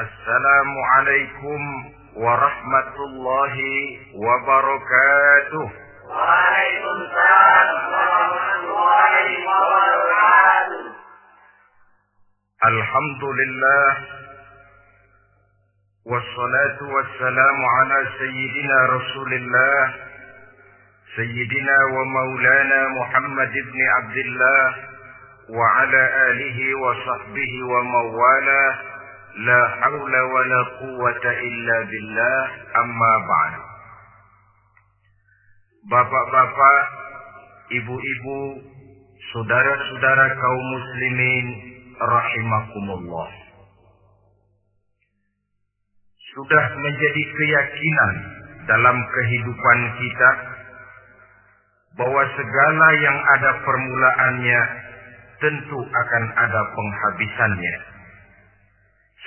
السلام عليكم ورحمة الله وبركاته. وعليكم السلام ورحمة الله وبركاته. الحمد لله والصلاة والسلام على سيدنا رسول الله سيدنا ومولانا محمد بن عبد الله وعلى آله وصحبه وموالاه لا حول ولا قوة إلا بالله أما بعد Bapak-bapak, ibu-ibu, saudara-saudara kaum muslimin rahimakumullah. Sudah menjadi keyakinan dalam kehidupan kita bahwa segala yang ada permulaannya tentu akan ada penghabisannya.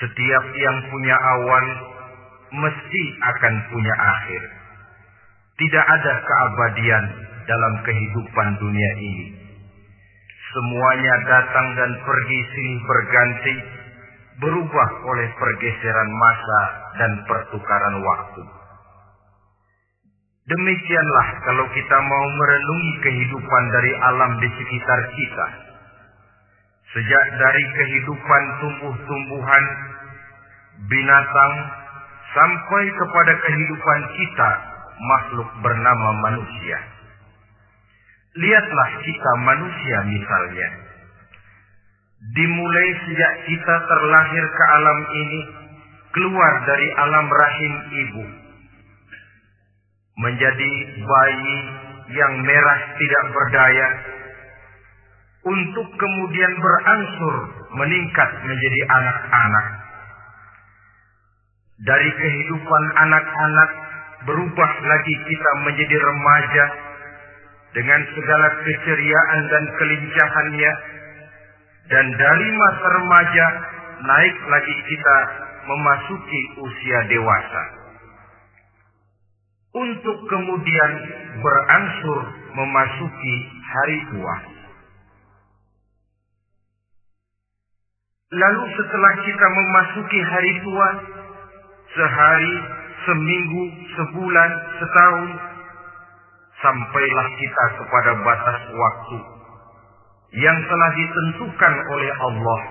Setiap yang punya awal mesti akan punya akhir. Tidak ada keabadian dalam kehidupan dunia ini. Semuanya datang dan pergi silih berganti, berubah oleh pergeseran masa dan pertukaran waktu. Demikianlah kalau kita mau merenungi kehidupan dari alam di sekitar kita. Sejak dari kehidupan tumbuh-tumbuhan, binatang, sampai kepada kehidupan kita, makhluk bernama manusia. Lihatlah kita manusia misalnya. Dimulai sejak kita terlahir ke alam ini, keluar dari alam rahim ibu. Menjadi bayi yang merah tidak berdaya, untuk kemudian berangsur meningkat menjadi anak-anak. Dari kehidupan anak-anak berubah lagi kita menjadi remaja dengan segala keceriaan dan kelincahannya. Dan dari masa remaja naik lagi kita memasuki usia dewasa. Untuk kemudian berangsur memasuki hari tua lalu setelah kita memasuki hari tua sehari seminggu, sebulan, setahun, sampailah kita kepada batas waktu yang telah ditentukan oleh Allah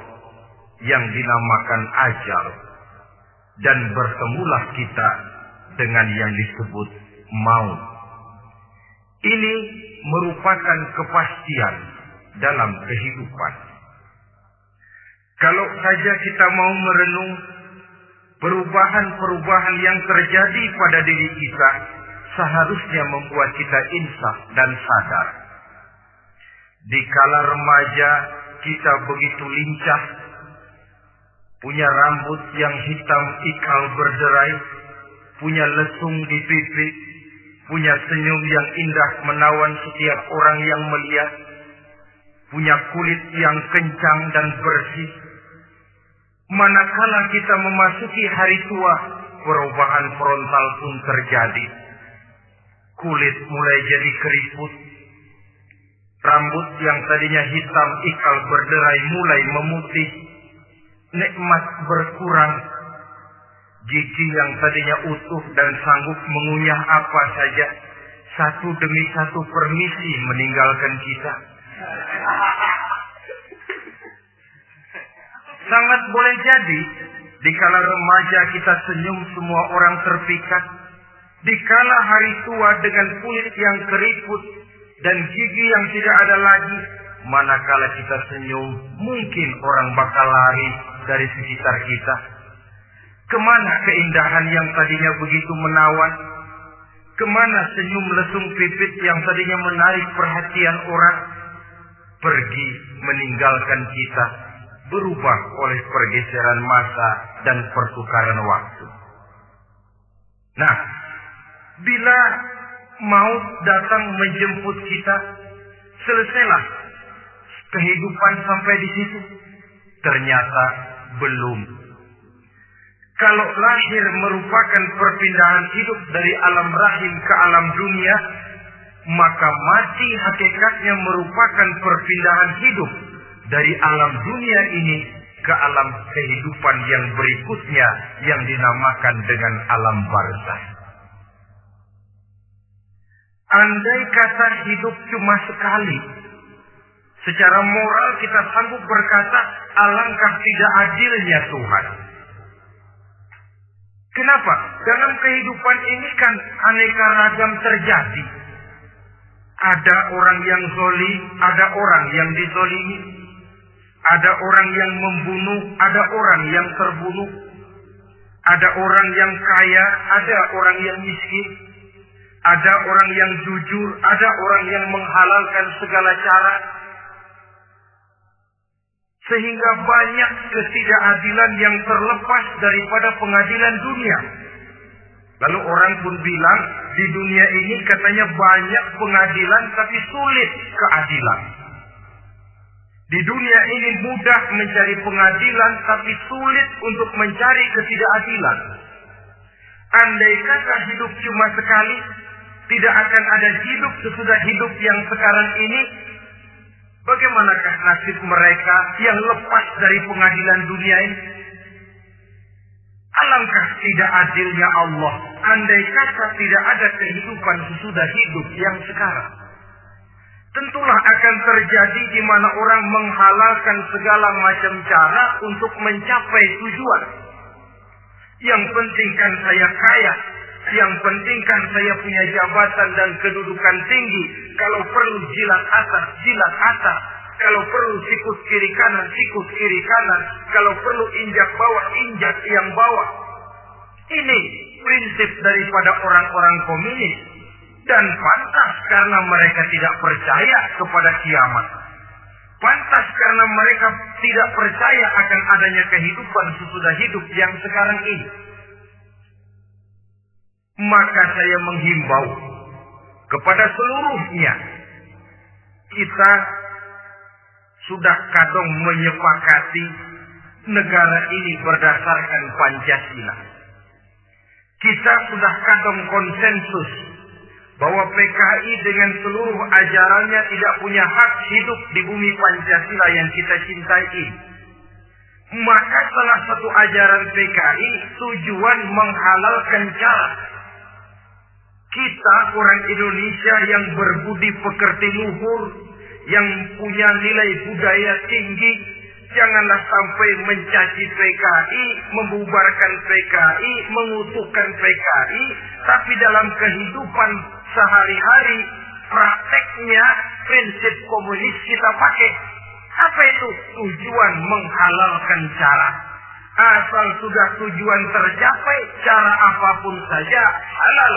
yang dinamakan ajal dan bertemulah kita dengan yang disebut maut. Ini merupakan kepastian dalam kehidupan. Kalau saja kita mau merenung perubahan-perubahan yang terjadi pada diri kita seharusnya membuat kita insaf dan sadar. Di kala remaja kita begitu lincah, punya rambut yang hitam ikal berderai, punya lesung di pipi, punya senyum yang indah menawan setiap orang yang melihat, punya kulit yang kencang dan bersih, Manakala kita memasuki hari tua, perubahan frontal pun terjadi. Kulit mulai jadi keriput. Rambut yang tadinya hitam ikal berderai mulai memutih. Nikmat berkurang. Gigi yang tadinya utuh dan sanggup mengunyah apa saja. Satu demi satu permisi meninggalkan kita. Sangat boleh jadi dikala remaja kita senyum semua orang terpikat. Dikala hari tua dengan kulit yang keriput dan gigi yang tidak ada lagi, manakala kita senyum mungkin orang bakal lari dari sekitar kita. Ke mana keindahan yang tadinya begitu menawan? Ke mana senyum lesung pipit yang tadinya menarik perhatian orang? Pergi meninggalkan kita berubah oleh pergeseran masa dan pertukaran waktu. Nah, bila maut datang menjemput kita, selesailah kehidupan sampai di situ. Ternyata belum. Kalau lahir merupakan perpindahan hidup dari alam rahim ke alam dunia, maka mati hakikatnya merupakan perpindahan hidup dari alam dunia ini ke alam kehidupan yang berikutnya yang dinamakan dengan alam barzah. Andai kata hidup cuma sekali, secara moral kita sanggup berkata, alangkah tidak adilnya Tuhan. Kenapa? Dalam kehidupan ini kan aneka ragam terjadi. Ada orang yang zoli, ada orang yang dizolimi. Ada orang yang membunuh, ada orang yang terbunuh. Ada orang yang kaya, ada orang yang miskin. Ada orang yang jujur, ada orang yang menghalalkan segala cara. Sehingga banyak ketidakadilan yang terlepas daripada pengadilan dunia. Lalu orang pun bilang di dunia ini katanya banyak pengadilan tapi sulit keadilan. Di dunia ini mudah mencari pengadilan tapi sulit untuk mencari ketidakadilan. Andai kata hidup cuma sekali, tidak akan ada hidup sesudah hidup yang sekarang ini. Bagaimanakah nasib mereka yang lepas dari pengadilan dunia ini? Alangkah tidak adilnya Allah andai kata tidak ada kehidupan sesudah hidup yang sekarang. Tentulah akan terjadi di mana orang menghalalkan segala macam cara untuk mencapai tujuan. Yang penting kan saya kaya, yang penting kan saya punya jabatan dan kedudukan tinggi. Kalau perlu jilat atas, jilat atas. Kalau perlu sikut kiri kanan, sikut kiri kanan. Kalau perlu injak bawah, injak yang bawah. Ini prinsip daripada orang-orang komunis. Dan pantas karena mereka tidak percaya kepada kiamat. Pantas karena mereka tidak percaya akan adanya kehidupan sesudah hidup yang sekarang ini. Maka saya menghimbau kepada seluruhnya. Kita sudah kadang menyepakati negara ini berdasarkan Pancasila. Kita sudah kadang konsensus bahwa PKI dengan seluruh ajarannya tidak punya hak hidup di bumi Pancasila yang kita cintai ini. Maka salah satu ajaran PKI tujuan menghalalkan cara kita orang Indonesia yang berbudi pekerti luhur, yang punya nilai budaya tinggi, janganlah sampai mencaci PKI, membubarkan PKI, mengutuhkan PKI, tapi dalam kehidupan sehari-hari prakteknya prinsip komunis kita pakai. Apa itu? Tujuan menghalalkan cara. Asal sudah tujuan tercapai, cara apa pun saja halal.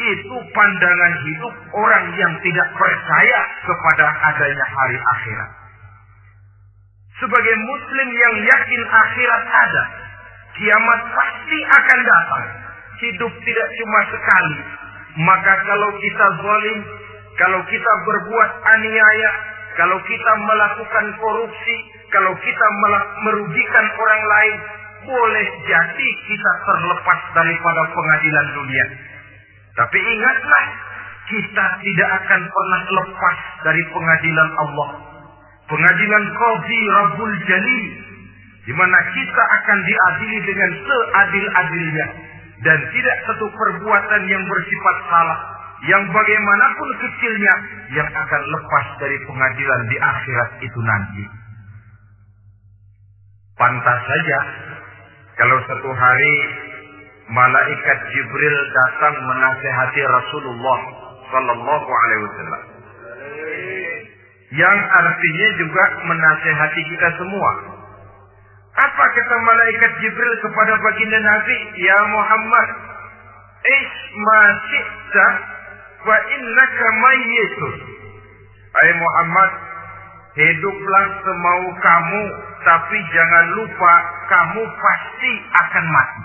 Itu pandangan hidup orang yang tidak percaya kepada adanya hari akhirat. Sebagai muslim yang yakin akhirat ada, kiamat pasti akan datang. Hidup tidak cuma sekali. Maka kalau kita zalim, kalau kita berbuat aniaya, kalau kita melakukan korupsi, kalau kita merugikan orang lain, boleh jadi kita terlepas daripada pengadilan dunia. Tapi ingatlah, kita tidak akan pernah lepas dari pengadilan Allah. Pengadilan Qadhi Rabbul Jalil. Di mana kita akan diadili dengan seadil-adilnya. Dan tidak satu perbuatan yang bersifat salah. Yang bagaimanapun kecilnya. Yang akan lepas dari pengadilan di akhirat itu nanti. Pantas saja. Kalau satu hari malaikat Jibril datang menasehati Rasulullah Sallallahu Alaihi Wasallam. Yang artinya juga menasehati kita semua. Apa kata malaikat Jibril kepada baginda Nabi? Ya Muhammad, Ish masyi'ta wa innaka mayyitun. Hai Muhammad, hiduplah semau kamu, tapi jangan lupa kamu pasti akan mati.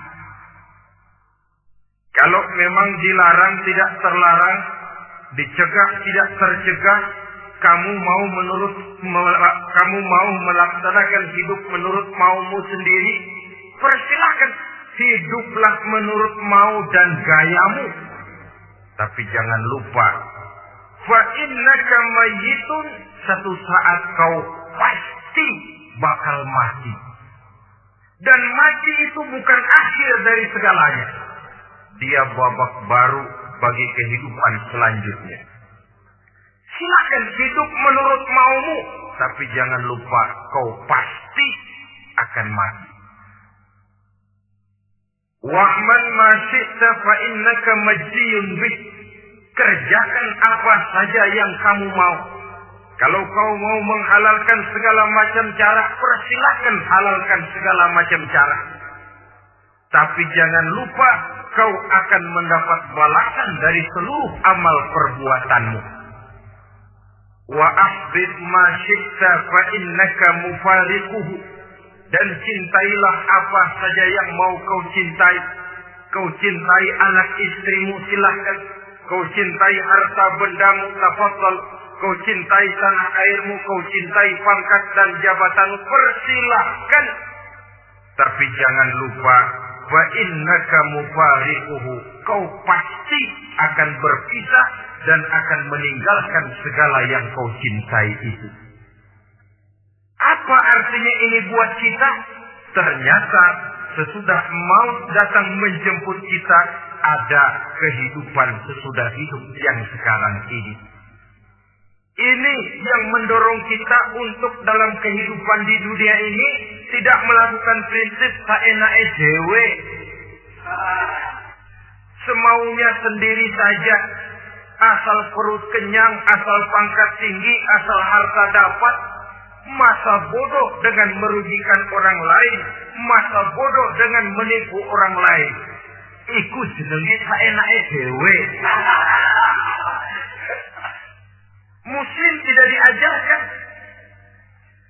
Kalau memang dilarang tidak terlarang, dicegah tidak tercegah, kamu mau menurut kamu mau melaksanakan hidup menurut maumu sendiri, persilahkan hiduplah menurut mau dan gayamu. Tapi jangan lupa, fa innaka mayyitun satu saat kau pasti bakal mati. Dan mati itu bukan akhir dari segalanya. Dia babak baru bagi kehidupan selanjutnya. Silakan hidup menurut maumu, tapi jangan lupa kau pasti akan mati. Wa'man ma syi'ta fa innaka majziyun bih. Kerjakan apa saja yang kamu mau. Kalau kau mau menghalalkan segala macam cara, persilahkan halalkan segala macam cara. Tapi jangan lupa kau akan mendapat balasan dari seluruh amal perbuatanmu. Wa ahbib ma syi'ta fa innaka mufariquhu. Dan cintailah apa saja yang mau kau cintai. Kau cintai anak istrimu silahkan. Kau cintai harta bendamu tafadhal. Kau cintai tanah airmu, kau cintai pangkat dan jabatanmu, persilahkan. Tapi jangan lupa wa innaka mufariquhu. Kau pasti akan berpisah dan akan meninggalkan segala yang kau cintai itu. Apa artinya ini buat kita? Ternyata sesudah maut datang menjemput kita, ada kehidupan sesudah hidup yang sekarang ini. Ini yang mendorong kita untuk dalam kehidupan di dunia ini tidak melakukan prinsip saenae dewe. Semaunya sendiri saja. Asal perut kenyang, asal pangkat tinggi, asal harta dapat. Masa bodoh dengan merugikan orang lain. Masa bodoh dengan menipu orang lain. Iku jenenge saenae dewe. Muslim tidak diajarkan.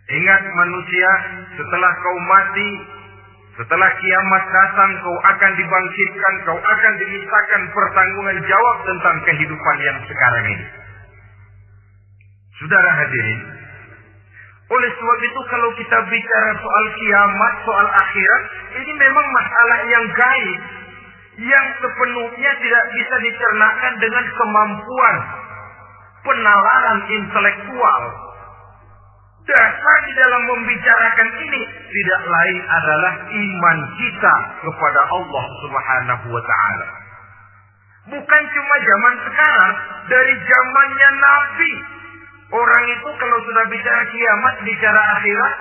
Ingat manusia, setelah kau mati, setelah kiamat datang, kau akan dibangkitkan, kau akan dimintakan pertanggungan jawab tentang kehidupan yang sekarang ini. Saudara hadirin, oleh sebab itu kalau kita bicara soal kiamat, soal akhirat, ini memang masalah yang gaib, yang sepenuhnya tidak bisa dicernakan dengan kemampuan penalaran intelektual. Dasar di dalam membicarakan ini tidak lain adalah iman kita kepada Allah Subhanahu wa taala. Bukan cuma zaman sekarang, dari zamannya Nabi. Orang itu kalau sudah bicara kiamat, bicara akhirat,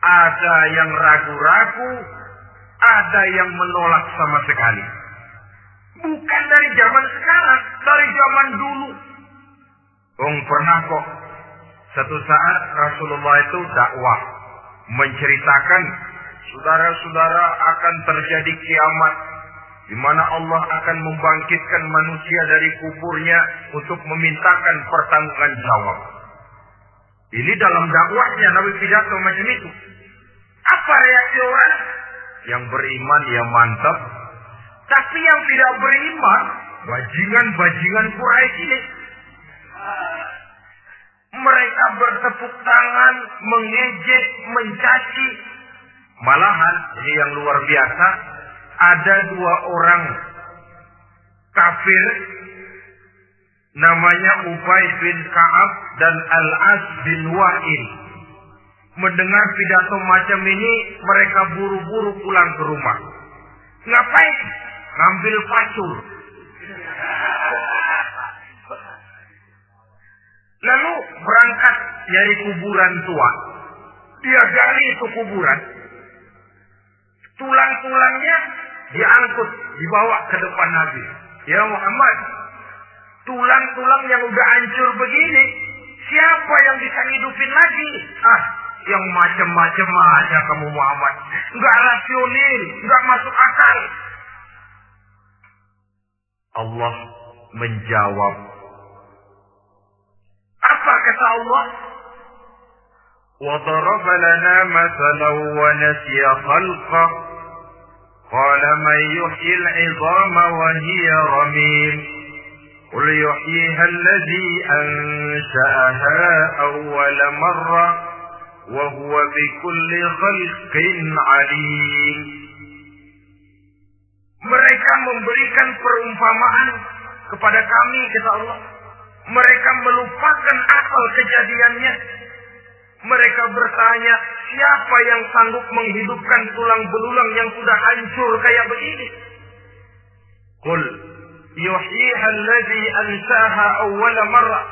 ada yang ragu-ragu, ada yang menolak sama sekali. Bukan dari zaman sekarang, dari zaman dulu. Ong pernah kok satu saat Rasulullah itu dakwah menceritakan saudara-saudara akan terjadi kiamat di mana Allah akan membangkitkan manusia dari kuburnya untuk memintakan pertanggungan jawab. Ini dalam dakwahnya Nabi pidato macam itu. Apa reaksi orang? Yang beriman ya mantap. Tapi yang tidak beriman, bajingan-bajingan Quraisy ini mereka bertepuk tangan, mengejek, mencaci. Malahan, ini yang luar biasa, ada dua orang kafir namanya Ubay bin Ka'ab dan Al-As bin Wa'il. Mendengar pidato macam ini, mereka buru-buru pulang ke rumah. Ngapain? Ngambil pacul. Lalu berangkat dari kuburan tua. Dia gali itu kuburan. Tulang-tulangnya diangkut, dibawa ke depan Nabi. Ya Muhammad, tulang-tulang yang udah hancur begini, siapa yang bisa hidupin lagi? Ah, yang macam-macam aja kamu Muhammad. Enggak rasional, enggak masuk akal. Allah menjawab kata Allah? وضرب لنا مثلا ونسي خلقه قال من يحيي العظام وهي رميم قل يحييها الذي أنشأها أول مرة وهو بكل خلق عليم Mereka memberikan perumpamaan kepada kami, kata Allah. Mereka melupakan asal kejadiannya. Mereka bertanya, siapa yang sanggup menghidupkan tulang belulang yang sudah hancur kayak begini? Qul yuhyiha alladhi ansaha awwala marrah.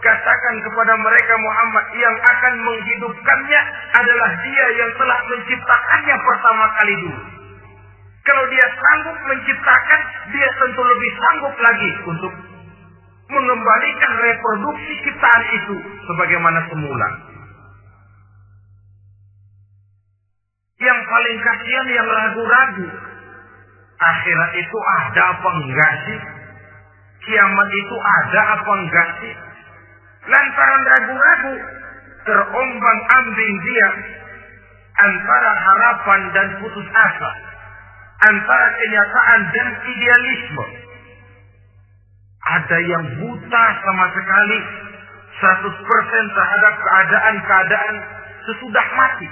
Katakan kepada mereka Muhammad yang akan menghidupkannya adalah dia yang telah menciptakannya pertama kali dulu. Kalau dia sanggup menciptakan, dia tentu lebih sanggup lagi untuk mengembalikan reproduksi ciptaan itu sebagaimana semula. Yang paling kasihan yang ragu-ragu. Akhirat itu ada apa enggak sih? Kiamat itu ada apa enggak sih? Lantaran ragu-ragu, terombang ambing dia antara harapan dan putus asa. Antara kenyataan dan idealisme. Ada yang buta sama sekali 100% terhadap keadaan-keadaan sesudah mati.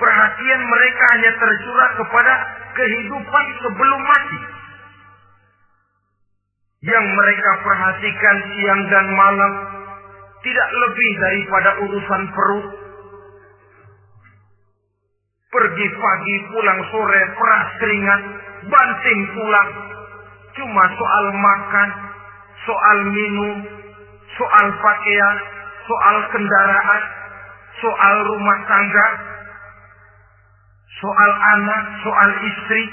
Perhatian mereka hanya tercurah kepada kehidupan sebelum mati. Yang mereka perhatikan siang dan malam tidak lebih daripada urusan perut. Pergi pagi, pulang sore, peras keringat, banting tulang. Cuma soal makan, soal minum, soal pakaian, soal kendaraan, soal rumah tangga, soal anak, soal istri.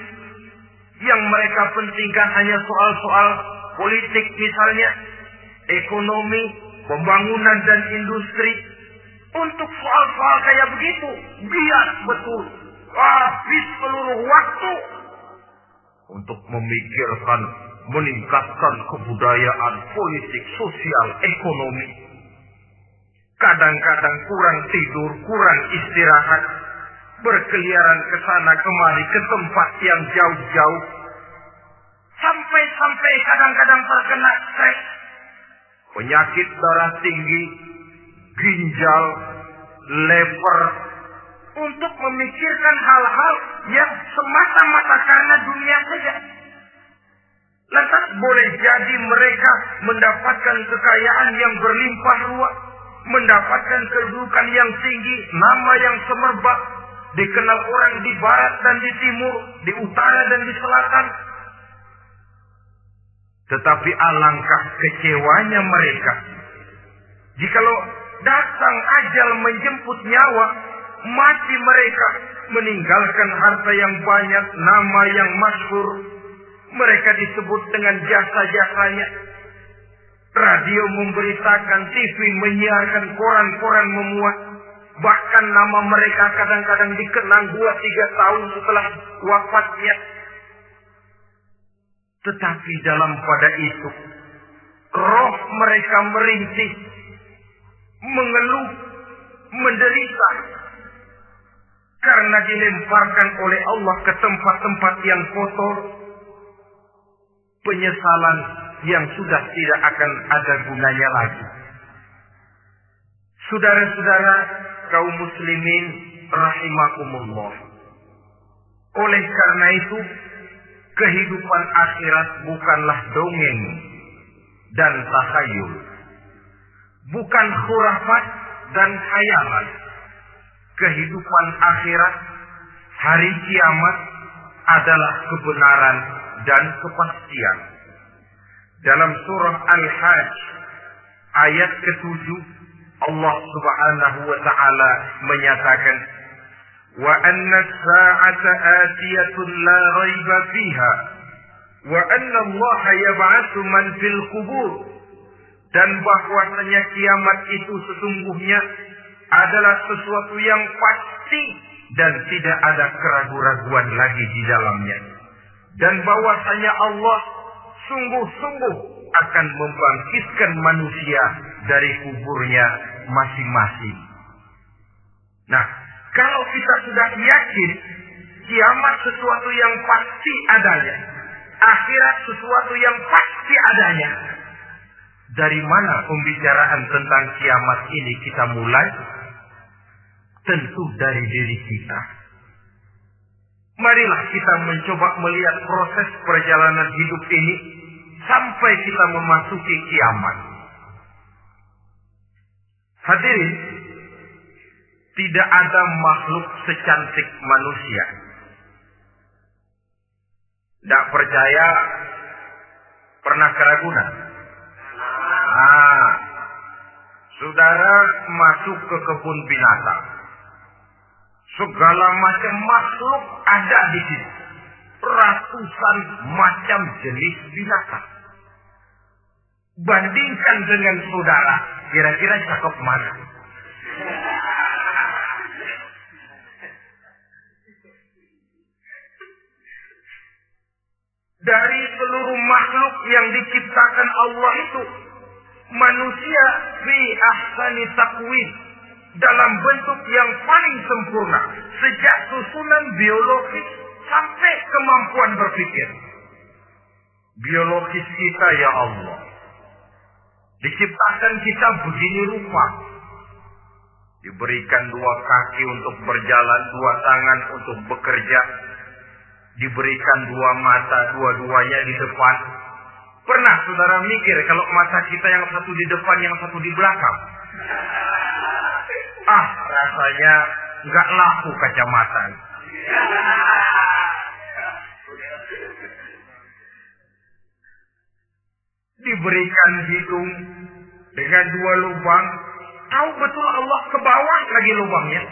Yang mereka pentingkan hanya soal-soal politik misalnya, ekonomi, pembangunan dan industri. Untuk soal-soal kayak begitu, bias betul. Habis seluruh waktu untuk memikirkan meningkatkan kebudayaan, politik, sosial, ekonomi. Kadang-kadang kurang tidur, kurang istirahat, berkeliaran ke sana kemari ke tempat yang jauh-jauh. Sampai-sampai kadang-kadang terkena stres. Penyakit darah tinggi, ginjal, lever, untuk memikirkan hal-hal yang semata-mata karena dunia saja. Lantas boleh jadi mereka mendapatkan kekayaan yang berlimpah ruah, mendapatkan kedudukan yang tinggi, nama yang semerbak, dikenal orang di barat dan di timur, di utara dan di selatan. Tetapi alangkah kecewanya mereka. Jikalau datang ajal menjemput nyawa, mati mereka meninggalkan harta yang banyak, nama yang masyhur. Mereka disebut dengan jasa-jasanya. Radio memberitakan, TV menyiarkan, koran-koran memuat. Bahkan nama mereka kadang-kadang dikenang dua tiga tahun setelah wafatnya. Tetapi dalam pada itu, roh mereka merintih, mengeluh, menderita, karena dilemparkan oleh Allah ke tempat-tempat yang kotor, penyesalan yang sudah tidak akan ada gunanya lagi. Saudara-saudara kaum muslimin rahimakumullah. Oleh karena itu, kehidupan akhirat bukanlah dongeng dan takhayul. Bukan khurafat dan khayalan kehidupan akhirat, hari kiamat adalah kebenaran dan kepastian. Dalam surah Al-Hajj ayat ke-7 Allah Subhanahu wa taala menyatakan wa anna as-sa'ata atiyatun la raiba fiha wa anna Allah yab'atsu man fil qubur dan bahwasanya kiamat itu sesungguhnya adalah sesuatu yang pasti dan tidak ada keraguan-raguan lagi di dalamnya. Dan bahwasanya Allah sungguh-sungguh akan membangkitkan manusia dari kuburnya masing-masing. Nah, kalau kita sudah yakin kiamat sesuatu yang pasti adanya, akhirat sesuatu yang pasti adanya, dari mana pembicaraan tentang kiamat ini kita mulai? Tentu dari diri kita. Marilah kita mencoba melihat proses perjalanan hidup ini sampai kita memasuki kiamat. Hadirin, tidak ada makhluk secantik manusia. Tidak percaya pernah keraguan. Ah, saudara masuk ke kebun binatang. Segala macam makhluk ada di situ. Ratusan macam jenis binatang. Bandingkan dengan saudara, kira-kira cakep mana? Dari seluruh makhluk yang diciptakan Allah itu, manusia fi ahsani takwin dalam bentuk yang paling sempurna sejak susunan biologis sampai kemampuan berpikir. Biologis kita ya Allah. Diciptakan kita begini rupa. Diberikan dua kaki untuk berjalan, dua tangan untuk bekerja. Diberikan dua mata, dua-duanya di depan. Pernah saudara mikir kalau mata kita yang satu di depan, yang satu di belakang? Ah, rasanya nggak laku kacamata. Diberikan hidung dengan dua lubang. Tahu betul Allah ke bawah lagi lubangnya.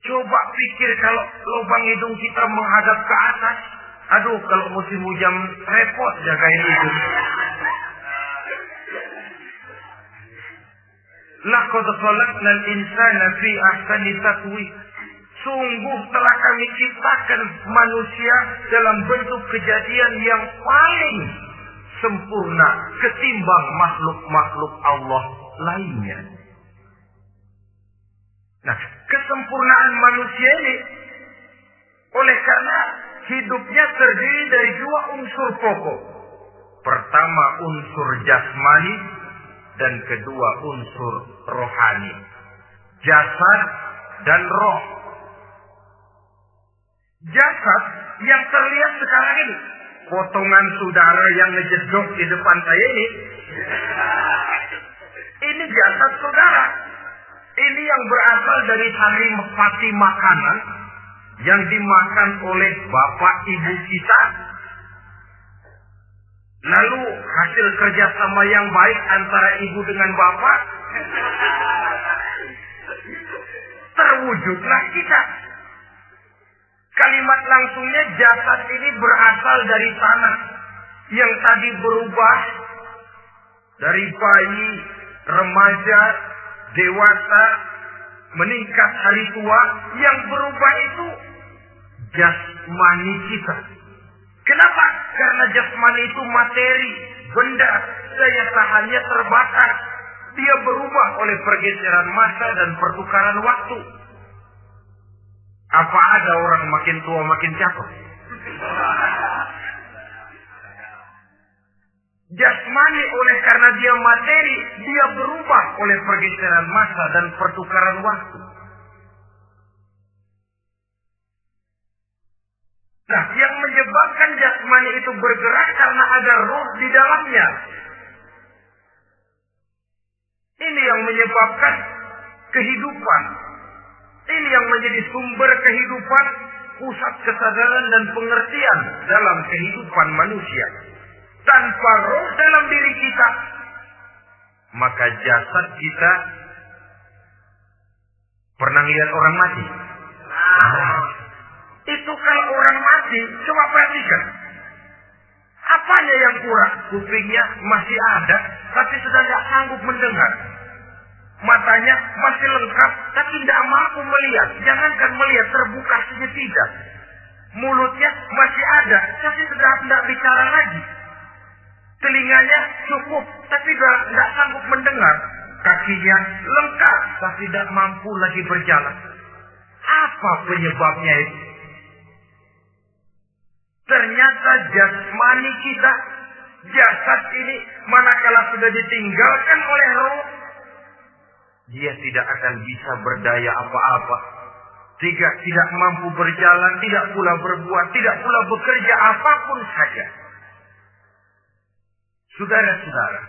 Coba pikir kalau lubang hidung kita menghadap ke atas. Aduh, kalau musim hujan repot jagain hidung. Laqad khalaqnal insana fi ahsani taqwim. Sungguh telah kami ciptakan manusia dalam bentuk kejadian yang paling sempurna ketimbang makhluk-makhluk Allah lainnya. Nah, kesempurnaan manusia ini oleh karena hidupnya terdiri dari dua unsur pokok. Pertama unsur jasmani dan kedua unsur rohani. Jasad dan roh. Jasad yang terlihat sekarang ini. Potongan saudara yang ngejedok di depan saya ini. Ini jasad saudara. Ini yang berasal dari hari mati makanan yang dimakan oleh bapak ibu kita. Lalu hasil kerjasama yang baik antara ibu dengan bapak terwujudlah kita. Kalimat langsungnya jasad ini berasal dari tanah yang tadi berubah dari bayi, remaja, dewasa, meningkat hari tua, yang berubah itu jasmani kita. Kenapa? Karena jasmani itu materi, benda, daya tahannya terbatas. Dia berubah oleh pergeseran masa dan pertukaran waktu. Apa ada orang makin tua makin cakep? Jasmani oleh karena dia materi, dia berubah oleh pergeseran masa dan pertukaran waktu. Jasmani itu bergerak karena ada roh di dalamnya. Ini yang menyebabkan kehidupan. Ini yang menjadi sumber kehidupan, pusat kesadaran dan pengertian dalam kehidupan manusia. Tanpa roh dalam diri kita, maka jasad kita pernah lihat orang mati. Nah, itu kalau orang mati, coba perhatikan. Apanya yang kurang? Kupingnya masih ada, tapi sudah tidak sanggup mendengar. Matanya masih lengkap, tapi tidak mampu melihat. Jangankan melihat, terbuka saja tidak. Mulutnya masih ada, tapi sudah tidak bicara lagi. Telinganya cukup, tapi sudah tidak sanggup mendengar. Kakinya lengkap, tapi tidak mampu lagi berjalan. Apa penyebabnya itu? Ternyata jasmani kita, jasad ini manakala sudah ditinggalkan oleh roh, dia tidak akan bisa berdaya apa-apa. Tidak, tidak mampu berjalan, tidak pula berbuat, tidak pula bekerja apa pun saja. Saudara-saudara,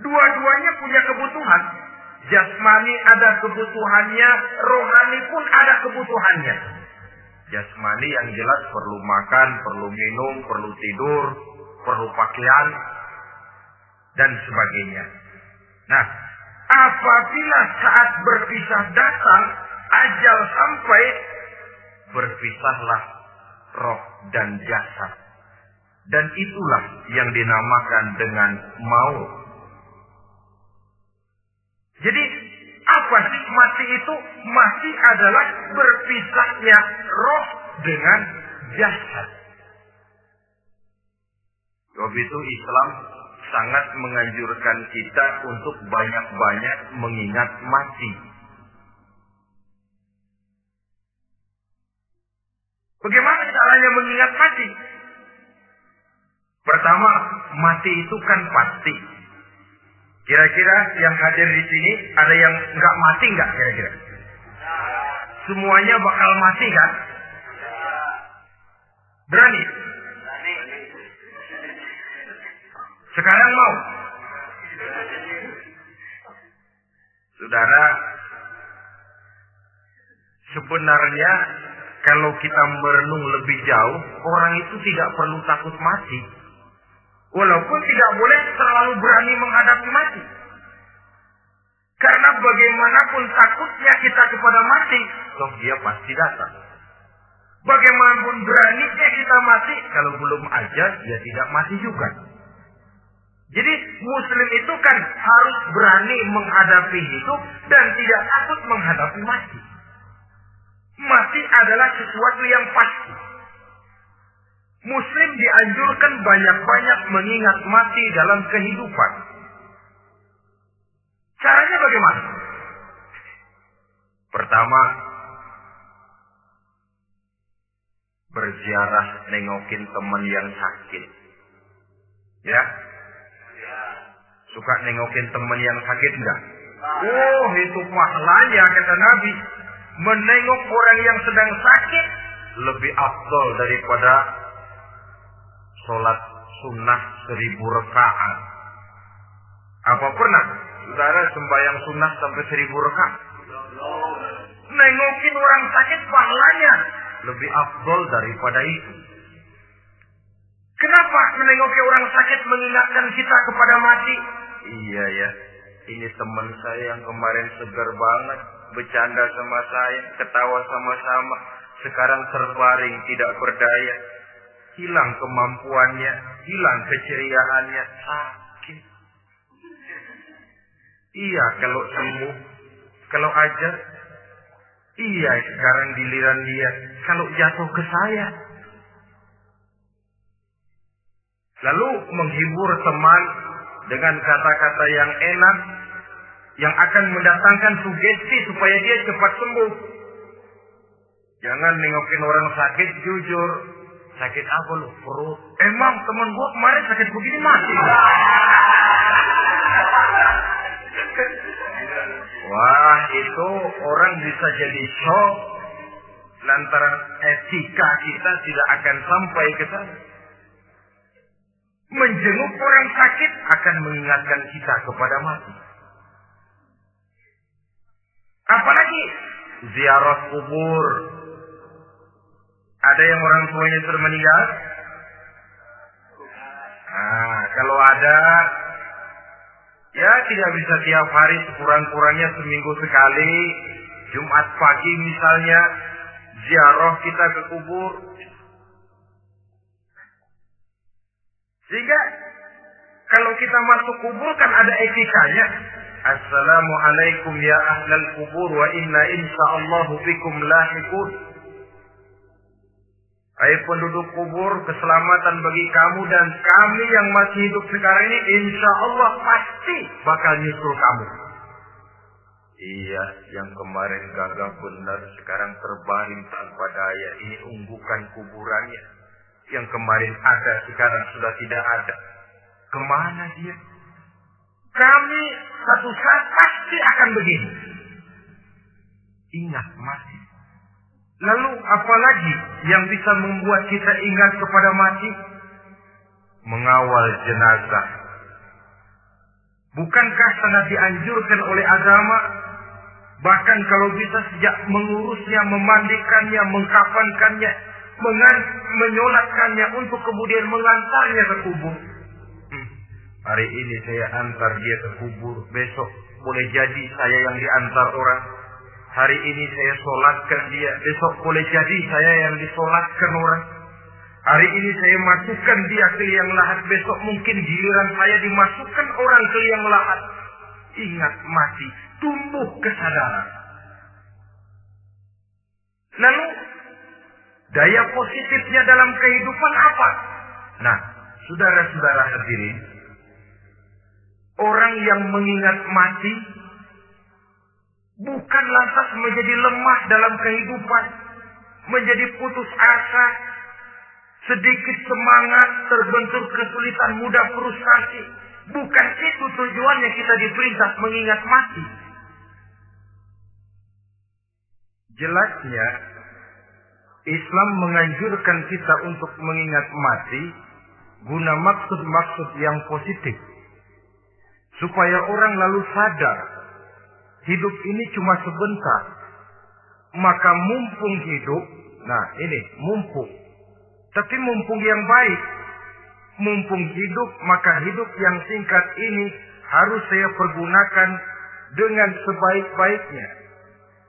dua-duanya punya kebutuhan. Jasmani ada kebutuhannya, rohani pun ada kebutuhannya. Jasmani yang jelas perlu makan, perlu minum, perlu tidur, perlu pakaian, dan sebagainya. Nah, apabila saat berpisah datang, ajal sampai, berpisahlah roh dan jasad. Dan itulah yang dinamakan dengan maut. Mati itu? Mati adalah berpisahnya roh dengan jasad. Sebab itu Islam sangat menganjurkan kita untuk banyak-banyak mengingat mati. Bagaimana caranya mengingat mati? Pertama, mati itu kan pasti. Kira-kira yang hadir di sini ada yang nggak mati nggak kira-kira? Semuanya bakal mati kan? Berani? Sekarang mau? Saudara, sebenarnya kalau kita merenung lebih jauh, orang itu tidak perlu takut mati. Walaupun tidak boleh terlalu berani menghadapi mati. Karena bagaimanapun takutnya kita kepada mati, toh dia pasti datang. Bagaimanapun beraninya kita mati, kalau belum aja, dia tidak mati juga. Jadi muslim itu kan harus berani menghadapi hidup dan tidak takut menghadapi mati. Mati adalah sesuatu yang pasti. Muslim dianjurkan banyak-banyak mengingat mati dalam kehidupan. Caranya bagaimana? Pertama, berziarah nengokin teman yang sakit. Ya? Suka nengokin teman yang sakit enggak? Oh, itu pahalanya kata Nabi. Menengok orang yang sedang sakit lebih afdol daripada sholat sunnah seribu rakaat. Apa pernah saudara sembahyang sunnah sampai seribu rakaat? Nengokin orang sakit pahalanya lebih afdol daripada itu. Kenapa menengoki orang sakit mengingatkan kita kepada mati? Iya ya, ini teman saya yang kemarin segar banget, bercanda sama saya, ketawa sama-sama. Sekarang terbaring, tidak berdaya. Hilang kemampuannya, hilang keceriaannya, sakit. Iya kalau sembuh, kalau aja, iya sekarang giliran dia. Kalau jatuh ke saya, Lalu menghibur teman dengan kata-kata yang enak yang akan mendatangkan sugesti supaya dia cepat sembuh. Jangan nengokin orang sakit jujur. Sakit apa lu? Perut. Emang teman gua kemarin sakit begini mati. Wah, itu orang bisa jadi shock lantaran etika kita tidak akan sampai ke sana. Menjenguk orang sakit akan mengingatkan kita kepada mati. Apalagi ziarah kubur. Ada yang orang tuanya sudah meninggal? Nah, kalau ada, ya tidak bisa tiap hari sekurang-kurangnya seminggu sekali. Jumat pagi misalnya, ziarah kita ke kubur. Sehingga kalau kita masuk kubur kan ada etikanya. Assalamualaikum ya ahlal kubur wa inna insyaallahu bikum lahikun. Hai penduduk kubur, keselamatan bagi kamu dan kami yang masih hidup sekarang ini insya Allah pasti bakal nyusul kamu. Iya, yang kemarin gagah benar sekarang terbaring tanpa daya. Ini unggukan kuburannya. Yang kemarin ada sekarang sudah tidak ada. Ke mana dia? Kami satu saat pasti akan begini. Ingat mati. Lalu apalagi yang bisa membuat kita ingat kepada mati? Mengawal jenazah. Bukankah sangat dianjurkan oleh agama? Bahkan kalau bisa sejak mengurusnya, memandikannya, mengkafankannya, menyolatkannya untuk kemudian mengantarnya ke kubur. Hmm. Hari ini saya antar dia ke kubur, besok boleh jadi saya yang diantar orang. Hari ini saya solatkan dia, besok boleh jadi saya yang disolatkan orang. Hari ini saya masukkan dia ke liang lahat, besok mungkin giliran saya dimasukkan orang ke liang lahat. Ingat mati, tumbuh kesadaran. Lalu daya positifnya dalam kehidupan apa? Nah, saudara-saudara hadirin, orang yang mengingat mati bukan lantas menjadi lemah dalam kehidupan, menjadi putus asa, sedikit semangat, terbentur kesulitan, mudah frustasi. Bukan itu tujuannya kita diperintah mengingat mati. Jelasnya, Islam menganjurkan kita untuk mengingat mati guna maksud-maksud yang positif. Supaya orang lalu sadar, hidup ini cuma sebentar. Maka mumpung hidup, nah ini mumpung tapi mumpung yang baik, mumpung hidup, maka hidup yang singkat ini harus saya pergunakan dengan sebaik-baiknya.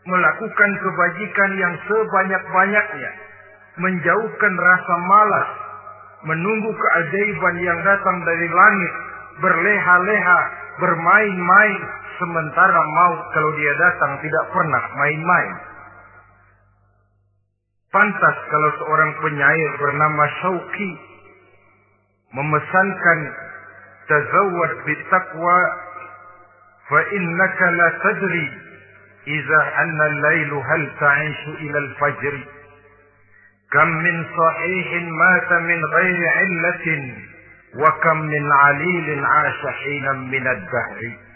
Melakukan kebajikan yang sebanyak-banyaknya. Menjauhkan rasa malas. Menunggu keajaiban yang datang dari langit. Berleha-leha, bermain-main. Sementara maut kalau dia datang tidak pernah main-main. Pantas kalau seorang penyair bernama Syauqi memesankan tazawwad bitaqwa fa innaka la tadri idza anna al-lailu hal ta'ishu ila al-fajr kam min sahihin mata min ghairi illatin wa kam min alilin 'asha hinan min ad-dahr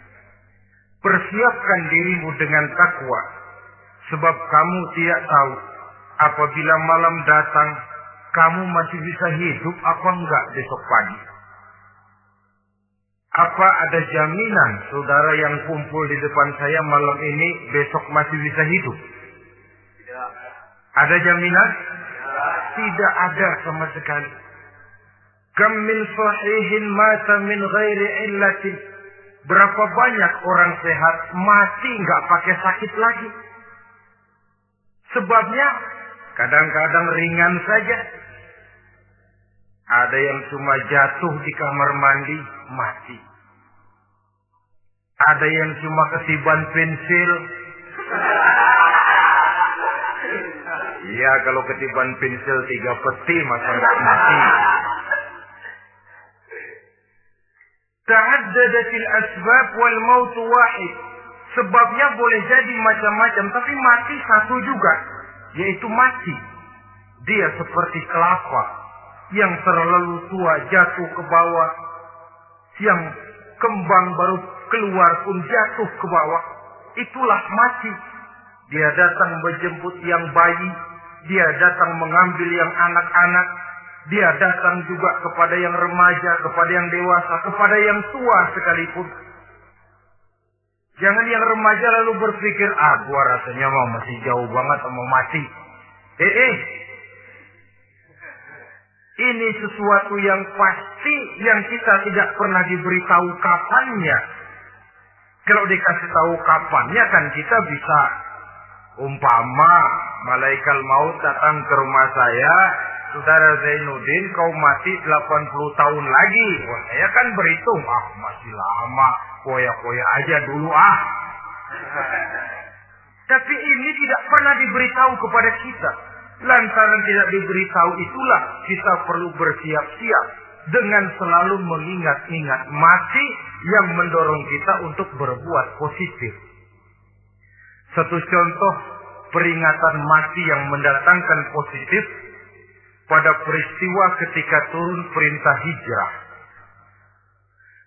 Persiapkan dirimu dengan takwa sebab kamu tidak tahu apabila malam datang, kamu masih bisa hidup apa enggak besok pagi? Apa ada jaminan saudara yang kumpul di depan saya malam ini besok masih bisa hidup? Tidak. Ada jaminan? Tidak ada sama sekali. Kam min sahihin mata min ghairi illatin. Berapa banyak orang sehat mati nggak pakai sakit lagi. Sebabnya Kadang-kadang ringan saja. Ada yang cuma jatuh di kamar mandi, mati. Ada yang cuma ketiban pensil. Iya, kalau ketiban pensil tiga peti, masa nggak mati. Ta'addadatil asbab wal maut. Sebabnya boleh jadi macam-macam, tapi mati satu juga yaitu mati. Dia seperti kelapa yang terlalu tua jatuh ke bawah, yang kembang baru keluar pun jatuh ke bawah. Itulah mati. Dia datang menjemput yang bayi, dia datang mengambil yang anak-anak, dia datang juga kepada yang remaja, kepada yang dewasa, kepada yang tua sekalipun. Jangan yang remaja lalu berpikir, ah gua rasanya mau masih jauh banget mau mati. Eh, eh. Ini sesuatu yang pasti yang kita tidak pernah diberitahu kapannya. Kalau dikasih tahu kapannya kan kita bisa umpama malaikat maut datang ke rumah saya, saudara Zainuddin kau mati 80 tahun lagi. Wah, saya kan berhitung, ah masih lama, poya-poya aja dulu ah. Tapi ini tidak pernah diberitahu kepada kita. Lantaran tidak diberitahu itulah kita perlu bersiap-siap dengan selalu mengingat-ingat mati yang mendorong kita untuk berbuat positif. Satu contoh peringatan mati yang mendatangkan positif pada peristiwa ketika turun perintah hijrah.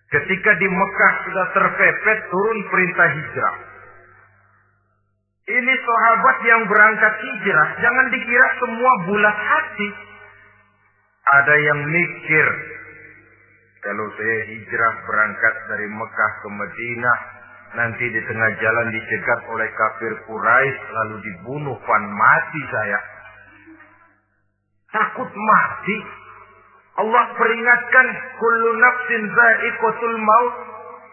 Ketika di Mekah sudah terpepet turun perintah hijrah. Ini sahabat yang berangkat hijrah, jangan dikira semua bulat hati. Ada yang mikir, Kalau saya hijrah berangkat dari Mekah ke Madinah, nanti di tengah jalan dicegat oleh kafir Quraisy lalu dibunuh pan mati saya. Takut mati. Allah peringatkan kullu nafsin za'iqatul maut.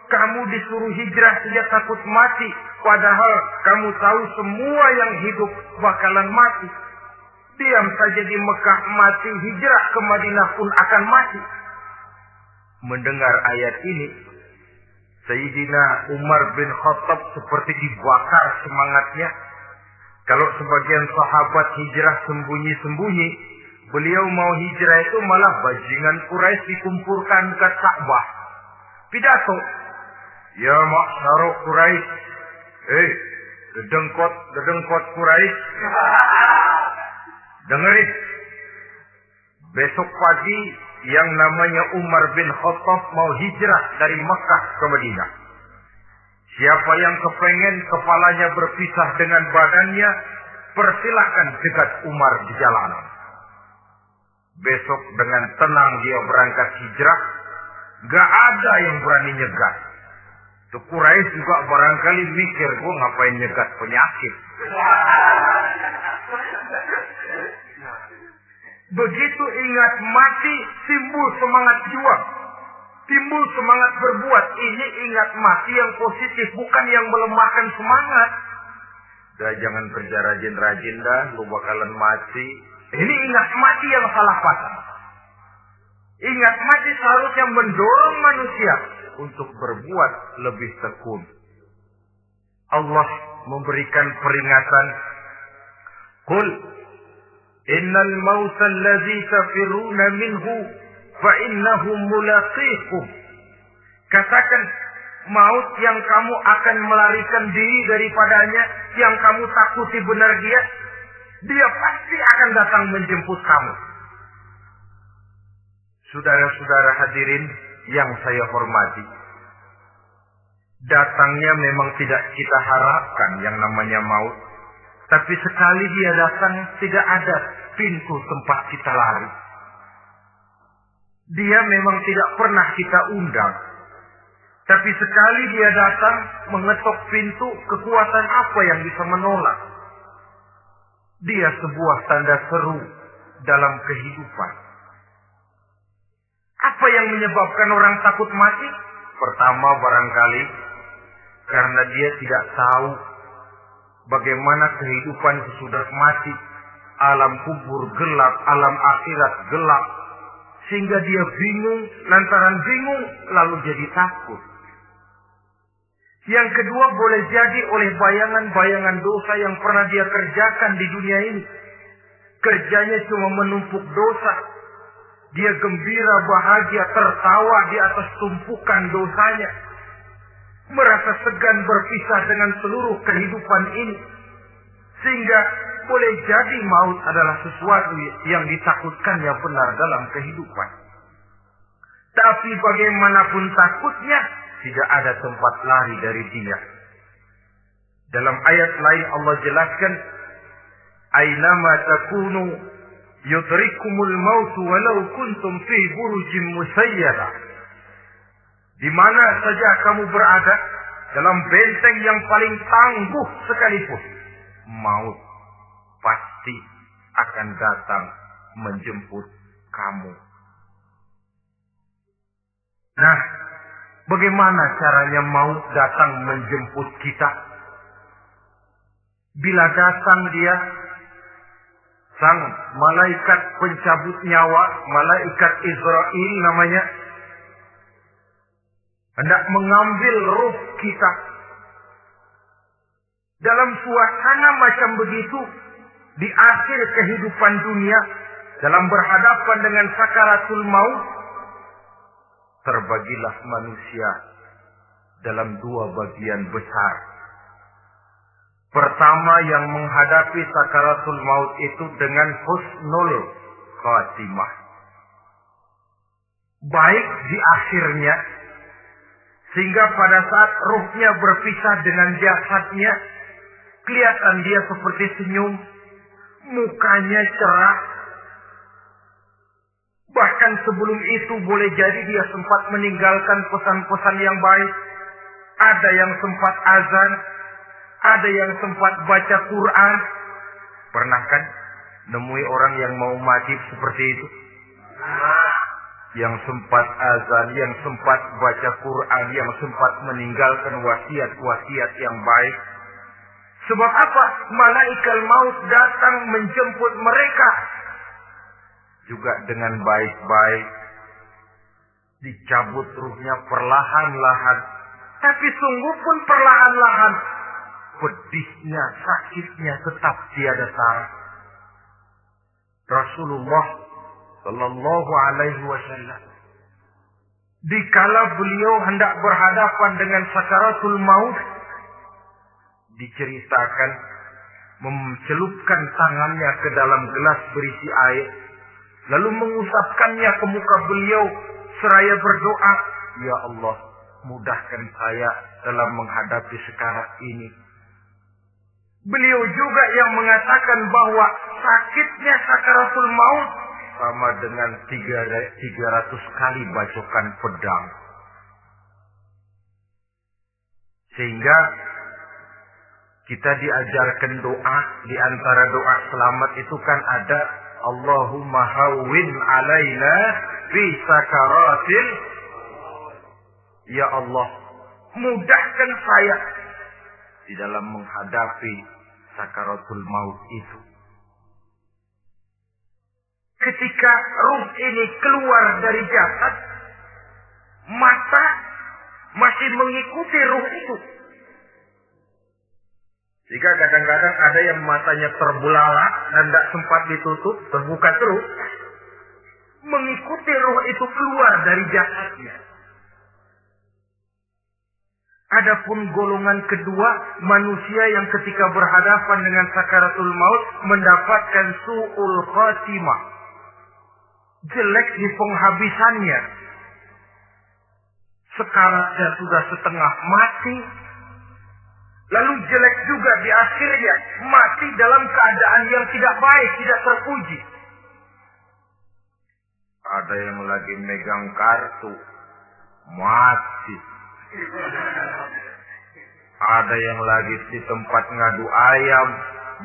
Kamu disuruh hijrah saja takut mati. Padahal kamu tahu semua yang hidup bakalan mati. Diam saja di Mekah mati, hijrah ke Madinah pun akan mati. Mendengar ayat ini, Sayyidina Umar bin Khattab seperti dibakar semangatnya. Kalau sebagian sahabat hijrah sembunyi-sembunyi, beliau mau hijrah itu malah bajingan Quraisy dikumpulkan ke Ka'bah. Pidato. Ya maksaro Quraisy. Eh, dedengkot, dedengkot Quraisy. Dengerin. Besok pagi yang namanya Umar bin Khattab mau hijrah dari Mekah ke Madinah. Siapa yang kepengen kepalanya berpisah dengan badannya, persilahkan dekat Umar di jalanan. Besok dengan tenang dia berangkat hijrah, gak ada yang berani nyegat. Tuh juga barangkali mikir, gue ngapain nyegat penyakit. Begitu ingat mati, timbul semangat juang. Timbul semangat berbuat. Ini ingat mati yang positif, bukan yang melemahkan semangat. Dah jangan kerja rajin-rajin dah, lu bakalan mati. Ini ingat mati yang salah pasang. Ingat mati seharusnya mendorong manusia untuk berbuat lebih tekun. Allah memberikan peringatan. Kul innal mauta allazi tafiruna minhu fa innahu. Katakan maut yang kamu akan melarikan diri daripadanya, yang kamu takuti benar dia, dia pasti akan datang menjemput kamu. Saudara-saudara hadirin yang saya hormati, datangnya memang tidak kita harapkan yang namanya maut. Tapi sekali dia datang, tidak ada pintu tempat kita lari. Dia memang tidak pernah kita undang. Tapi sekali dia datang, mengetok pintu, kekuatan apa yang bisa menolak? Dia sebuah tanda seru dalam kehidupan. Apa yang menyebabkan orang takut mati? Pertama barangkali karena dia tidak tahu bagaimana kehidupan sesudah mati. Alam kubur gelap, alam akhirat gelap. Sehingga dia bingung, lantaran bingung lalu jadi takut. Yang kedua boleh jadi oleh bayangan-bayangan dosa yang pernah dia kerjakan di dunia ini. Kerjanya cuma menumpuk dosa. Dia gembira, bahagia, tertawa di atas tumpukan dosanya. Merasa segan berpisah dengan seluruh kehidupan ini. Sehingga boleh jadi maut adalah sesuatu yang ditakutkannya benar dalam kehidupan. Tapi bagaimanapun takutnya, tidak ada tempat lari dari dia. Dalam ayat lain Allah jelaskan, Aynama takunu yudrikumul mautu walau kuntum fi burujim musayyada. Di mana saja kamu berada, dalam benteng yang paling tangguh sekalipun, maut pasti akan datang menjemput kamu. Nah, bagaimana caranya maut datang menjemput kita? Bila datang dia, sang malaikat pencabut nyawa, malaikat Israel namanya, hendak mengambil ruh kita. Dalam suasana macam begitu, di akhir kehidupan dunia, dalam berhadapan dengan sakaratul maut, terbagilah manusia dalam dua bagian besar. Pertama yang menghadapi sakaratul maut itu dengan husnul khatimah. Baik di akhirnya, sehingga pada saat ruhnya berpisah dengan jasadnya, kelihatan dia seperti senyum, mukanya cerah, Bahkan sebelum itu boleh jadi dia sempat meninggalkan pesan-pesan yang baik. Ada yang sempat azan, ada yang sempat baca Quran. Pernah kan nemui orang yang mau mati seperti itu? Yang sempat azan, yang sempat baca Quran, yang sempat meninggalkan wasiat-wasiat yang baik. Sebab apa? Malaikat maut datang menjemput mereka. Juga dengan baik-baik. Dicabut ruhnya perlahan-lahan. Tapi sungguh pun perlahan-lahan. Pedihnya, sakitnya tetap tiada tara. Rasulullah Sallallahu alaihi wasallam. Dikala beliau hendak berhadapan dengan sakaratul maut, diceritakan mencelupkan tangannya ke dalam gelas berisi air lalu mengusapkannya ke muka beliau seraya berdoa ya Allah mudahkan saya dalam menghadapi sekarat ini. Beliau juga yang mengatakan bahwa sakitnya sakaratul maut sama dengan 300 kali bacokan pedang. Sehingga kita diajarkan doa di antara doa selamat itu kan ada Allahumma hawwin alaina fi sakaratil. Ya Allah mudahkan saya di dalam menghadapi sakaratul maut itu. Ketika ruh ini keluar dari jasad mata masih mengikuti ruh itu jika kadang-kadang ada yang matanya terbulalak dan tidak sempat ditutup, terbuka terus, mengikuti roh itu keluar dari jasadnya. Adapun golongan kedua, manusia yang ketika berhadapan dengan sakaratul maut mendapatkan su'ul khatimah. Jelek di penghabisannya. Sekaratnya sudah setengah mati, Lalu jelek juga di akhirnya mati dalam keadaan yang tidak baik, tidak terpuji. Ada yang lagi megang kartu, mati. Ada yang lagi di tempat ngadu ayam,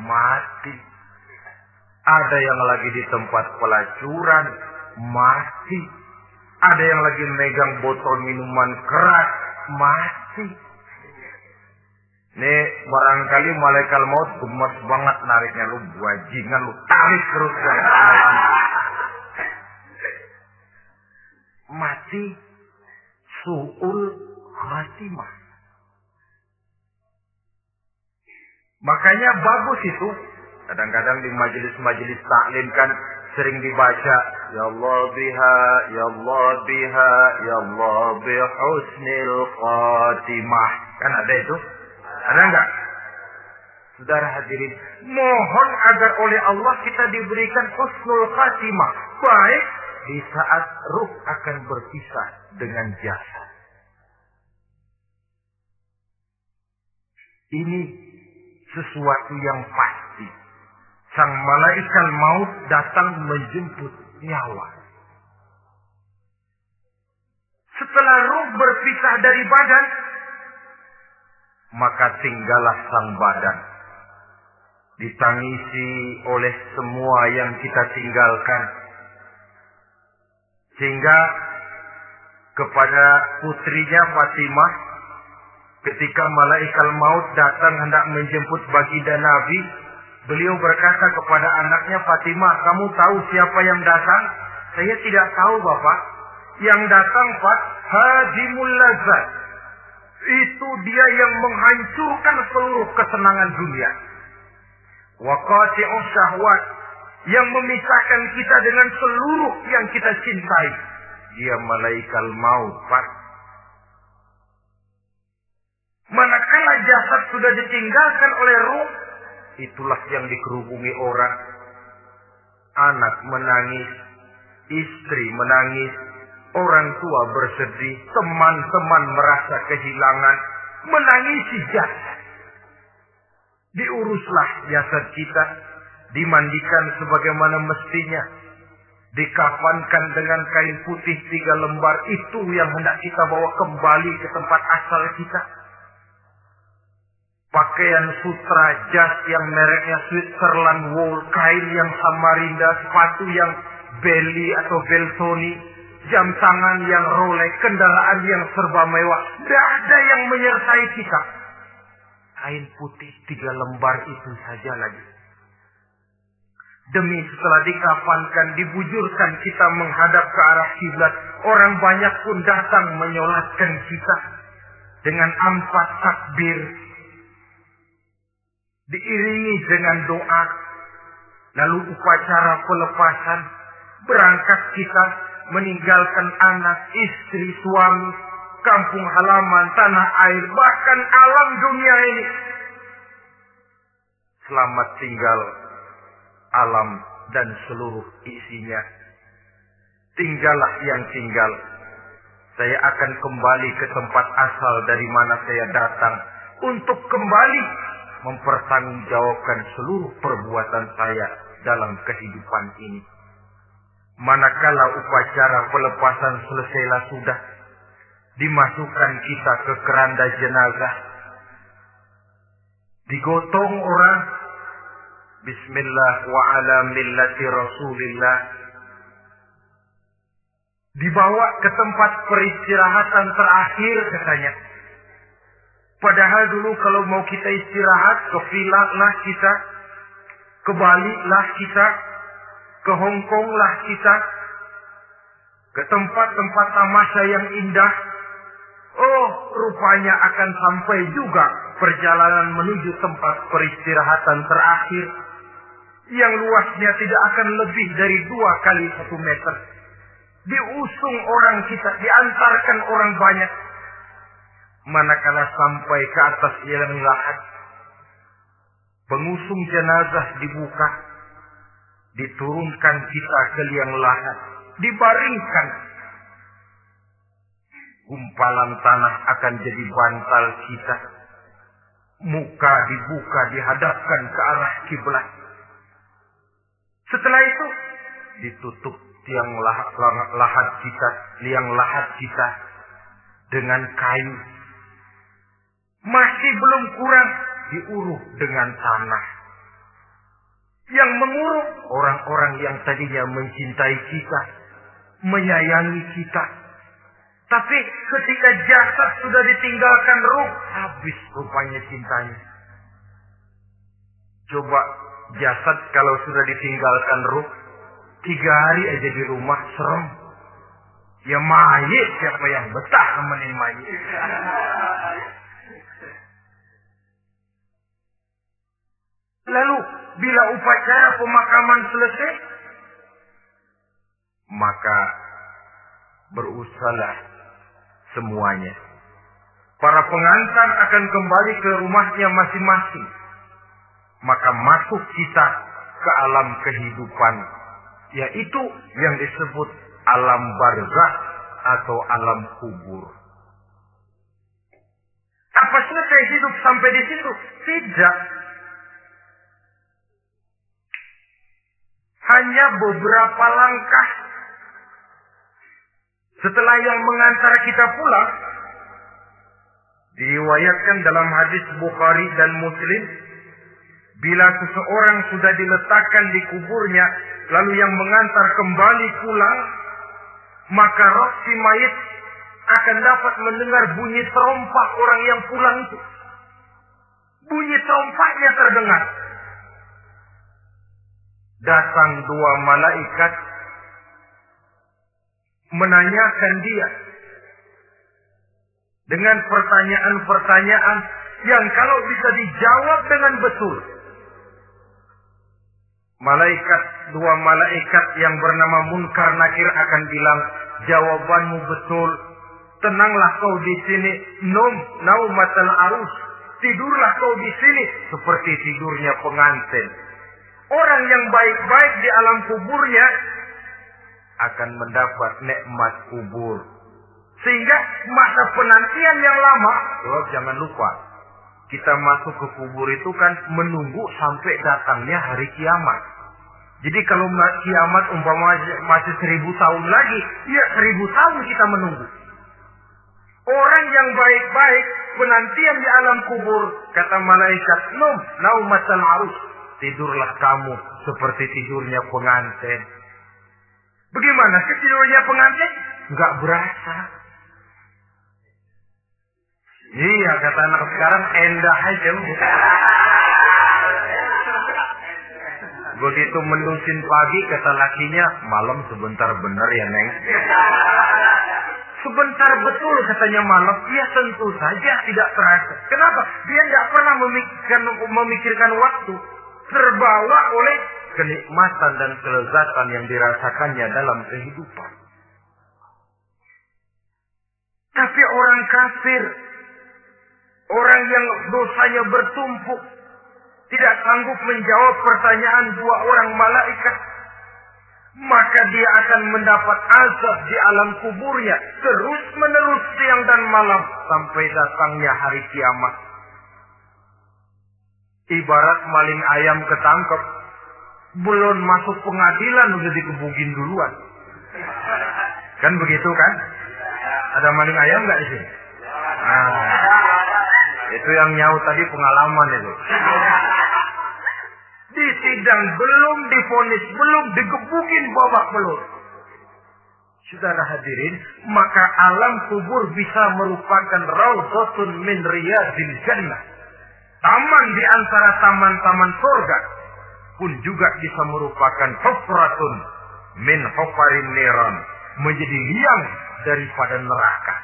mati. Ada yang lagi di tempat pelacuran, mati. Ada yang lagi megang botol minuman keras, mati ini barangkali malaikat maut gemes banget nariknya lu bajingan lu tarik terus kan. Mati suul khatimah. Makanya bagus itu. Kadang-kadang di majelis-majelis taklim kan sering dibaca ya Allah biha ya Allah biha ya Allah bihusnil khatimah. Kan ada itu? Ada enggak? Saudara hadirin, mohon agar oleh Allah kita diberikan husnul khatimah. Baik di saat ruh akan berpisah dengan jasad. Ini sesuatu yang pasti. Sang malaikat maut datang menjemput nyawa. Setelah ruh berpisah dari badan, maka tinggallah sang badan. Ditangisi oleh semua yang kita tinggalkan. Sehingga kepada putrinya Fatimah ketika malaikat maut datang hendak menjemput baginda Nabi, beliau berkata kepada anaknya Fatimah, "Kamu tahu siapa yang datang?" "Saya tidak tahu, Bapak." "Yang datang, Pak, Hadimul Lazat." Itu dia yang menghancurkan seluruh kesenangan dunia. Waqati'us syahwat yang memisahkan kita dengan seluruh yang kita cintai. Dia malaikat maut, Pak. Manakala jasad sudah ditinggalkan oleh ruh, itulah yang dikerubungi orang. Anak menangis, istri menangis, orang tua bersedih, teman-teman merasa kehilangan, menangisi jasad. Diuruslah jasad kita, dimandikan sebagaimana mestinya. Dikafankan dengan kain putih tiga lembar itu yang hendak kita bawa kembali ke tempat asal kita. Pakaian sutra jas yang mereknya Switzerland wool, kain yang Samarinda, sepatu yang Belly atau Beltoni, jam tangan yang Rolex, kendaraan yang serba mewah. Tidak ada yang menyertai kita. Kain putih tiga lembar itu saja lagi. Demi setelah dikafankan, dibujurkan kita menghadap ke arah kiblat, orang banyak pun datang menyolatkan kita dengan empat takbir, diiringi dengan doa, lalu upacara pelepasan, berangkat kita meninggalkan anak, istri, suami, kampung halaman, tanah air, bahkan alam dunia ini. Selamat tinggal alam dan seluruh isinya. Tinggallah yang tinggal. Saya akan kembali ke tempat asal dari mana saya datang untuk kembali mempertanggungjawabkan seluruh perbuatan saya dalam kehidupan ini. Manakala upacara pelepasan selesailah sudah, dimasukkan kita ke keranda jenazah. Digotong orang, Bismillah wa ala millati Rasulillah. Dibawa ke tempat peristirahatan terakhir katanya. Padahal dulu kalau mau kita istirahat, ke lah kita, ke lah kita, ke Hong Kong lah kita, ke tempat-tempat tamasya yang indah. Oh, rupanya akan sampai juga perjalanan menuju tempat peristirahatan terakhir yang luasnya tidak akan lebih dari dua kali satu meter. Diusung orang kita, diantarkan orang banyak. Manakala sampai ke atas jalan lahat, pengusung jenazah dibuka, diturunkan kita ke liang lahat, dibaringkan. Gumpalan tanah akan jadi bantal kita. Muka dibuka dihadapkan ke arah kiblat. Setelah itu ditutup tiang lahat, lahat kita, liang lahat kita dengan kayu. Masih belum kurang diuruh dengan tanah. Yang menguruk orang-orang yang tadinya mencintai kita, menyayangi kita. Tapi ketika jasad sudah ditinggalkan ruh, habis rupanya cintanya. Coba jasad kalau sudah ditinggalkan ruh, tiga hari aja di rumah serem. Ya mayit siapa yang betah nemenin mayit. Lalu bila upacara pemakaman selesai, maka berusahalah semuanya. Para pengantar akan kembali ke rumahnya masing-masing. Maka masuk kita ke alam kehidupan. Yaitu yang disebut alam barzah atau alam kubur. Apa selesai hidup sampai di situ? Tidak. Hanya beberapa langkah setelah yang mengantar kita pulang, diriwayatkan dalam hadis Bukhari dan Muslim, bila seseorang sudah diletakkan di kuburnya, lalu yang mengantar kembali pulang, maka roh si mayit akan dapat mendengar bunyi terompak orang yang pulang itu. Bunyi terompaknya terdengar. Datang dua malaikat menanyakan dia dengan pertanyaan-pertanyaan yang kalau bisa dijawab dengan betul. Malaikat, dua malaikat yang bernama Munkar Nakir akan bilang, jawabanmu betul. Tenanglah kau di sini, nom, naumatal arus. Tidurlah kau di sini seperti tidurnya pengantin. Orang yang baik-baik di alam kuburnya akan mendapat nikmat kubur. Sehingga masa penantian yang lama, oh, jangan lupa, kita masuk ke kubur itu kan menunggu sampai datangnya hari kiamat. Jadi kalau kiamat umpama masih seribu tahun lagi, ya seribu tahun kita menunggu. Orang yang baik-baik penantian di alam kubur kata malaikat num naumatal arus tidurlah kamu seperti tidurnya pengantin. Bagaimana sih tidurnya pengantin? Enggak berasa. Iya kata anak sekarang endah aja. Begitu mendusin pagi kata lakinya malam sebentar bener ya neng. Sebentar betul katanya malam. Ya tentu saja tidak terasa. Kenapa? Dia tidak pernah memikirkan, memikirkan waktu. Terbawa oleh kenikmatan dan kelezatan yang dirasakannya dalam kehidupan. Tapi orang kafir, orang yang dosanya bertumpuk, tidak sanggup menjawab pertanyaan dua orang malaikat, maka dia akan mendapat azab di alam kuburnya terus menerus siang dan malam sampai datangnya hari kiamat. Ibarat maling ayam ketangkep, belum masuk pengadilan udah dikebukin duluan. Kan begitu kan? Ada maling ayam nggak sini? Nah, itu yang nyaut tadi pengalaman itu. Di sidang belum difonis, belum digebukin babak belur. Saudara hadirin, maka alam kubur bisa merupakan raudhatun min riyadil jannah. Taman di antara taman-taman surga pun juga bisa merupakan hufratun min hufarin neron. Menjadi liang daripada neraka.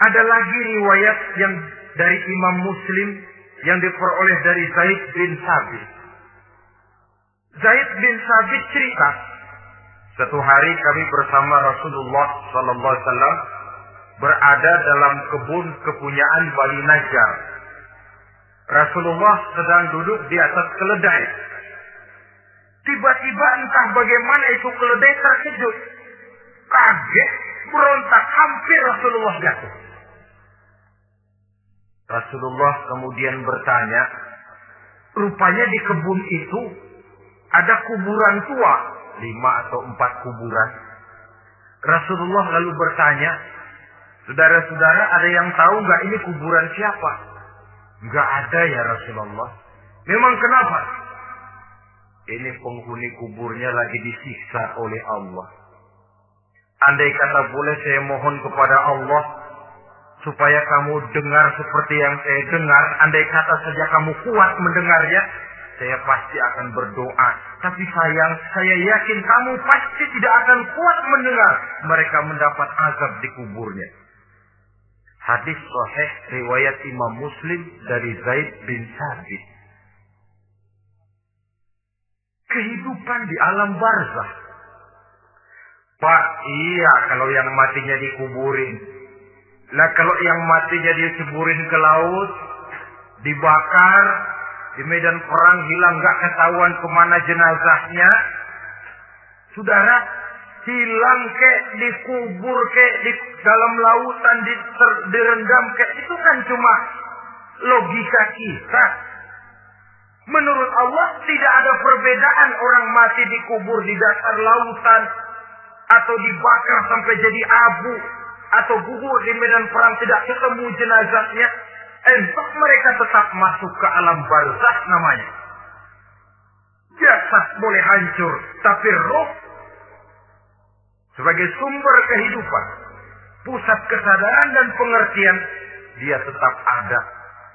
Ada lagi riwayat yang dari Imam Muslim yang diperoleh dari Zaid bin Sabit. Zaid bin Sabit cerita, satu hari kami bersama Rasulullah Sallallahu Alaihi Wasallam berada dalam kebun kepunyaan Bani Najjar. Rasulullah sedang duduk di atas keledai. Tiba-tiba entah bagaimana itu keledai terkejut. Kaget, berontak, hampir Rasulullah jatuh. Rasulullah kemudian bertanya, rupanya di kebun itu ada kuburan tua, lima atau empat kuburan. Rasulullah lalu bertanya, saudara-saudara ada yang tahu nggak ini kuburan siapa? Nggak ada ya Rasulullah. Memang kenapa? Ini penghuni kuburnya lagi disiksa oleh Allah. Andai kata boleh saya mohon kepada Allah supaya kamu dengar seperti yang saya dengar. Andai kata saja kamu kuat mendengarnya, saya pasti akan berdoa. Tapi sayang, saya yakin kamu pasti tidak akan kuat mendengar mereka mendapat azab di kuburnya. Hadis sahih riwayat Imam Muslim dari Zaid bin Sabit. Kehidupan di alam barzah. Pak, iya kalau yang matinya dikuburin. Lah kalau yang matinya diceburin ke laut, dibakar, di medan perang hilang nggak ketahuan ke mana jenazahnya. Saudara, hilang ke dikubur ke di dalam lautan di, ter, direndam ke itu kan cuma logika kita. Menurut Allah tidak ada perbedaan orang mati dikubur di dasar lautan atau dibakar sampai jadi abu atau gugur di medan perang tidak ketemu jenazahnya, entah mereka tetap masuk ke alam barzah namanya. Jasad boleh hancur, tapi roh sebagai sumber kehidupan, pusat kesadaran dan pengertian, dia tetap ada,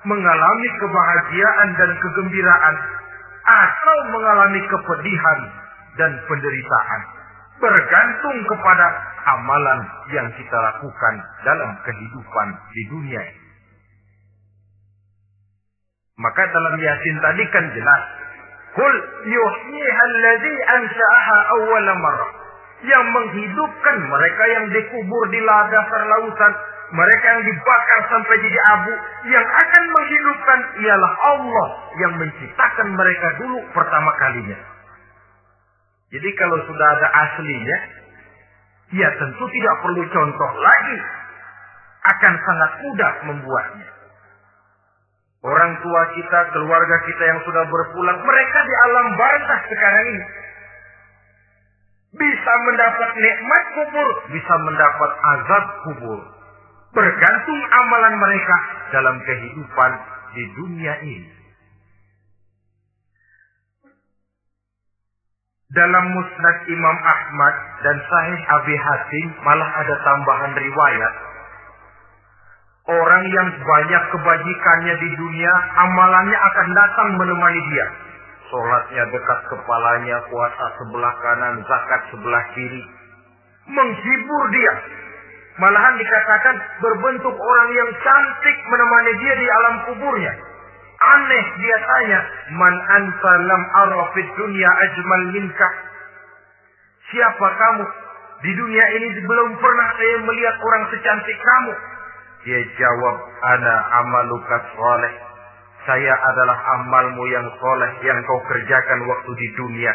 mengalami kebahagiaan dan kegembiraan, atau mengalami kepedihan dan penderitaan, bergantung kepada amalan yang kita lakukan dalam kehidupan di dunia ini. Maka dalam Yasin tadi kan jelas. Kul yuhyiha alladhi ansha'aha awwala marrah. Yang menghidupkan mereka yang dikubur di dasar lautan. Mereka yang dibakar sampai jadi abu. Yang akan menghidupkan ialah Allah yang menciptakan mereka dulu pertama kalinya. Jadi kalau sudah ada aslinya, ya tentu tidak perlu contoh lagi. Akan sangat mudah membuatnya. Orang tua kita, keluarga kita yang sudah berpulang, mereka di alam barzah sekarang ini. Bisa mendapat nikmat kubur, bisa mendapat azab kubur. Bergantung amalan mereka dalam kehidupan di dunia ini. Dalam musnad Imam Ahmad dan Sahih Abi Hatim malah ada tambahan riwayat. Orang yang banyak kebajikannya di dunia, amalannya akan datang menemani dia. Sholatnya dekat kepalanya, puasa sebelah kanan, zakat sebelah kiri. Menghibur dia. Malahan dikatakan berbentuk orang yang cantik menemani dia di alam kuburnya. Aneh dia tanya, Man anta lam arafid dunia ajmal minka. Siapa kamu? Di dunia ini belum pernah saya melihat orang secantik kamu. Dia jawab, Ana amaluka soleh. Saya adalah amalmu yang soleh yang kau kerjakan waktu di dunia.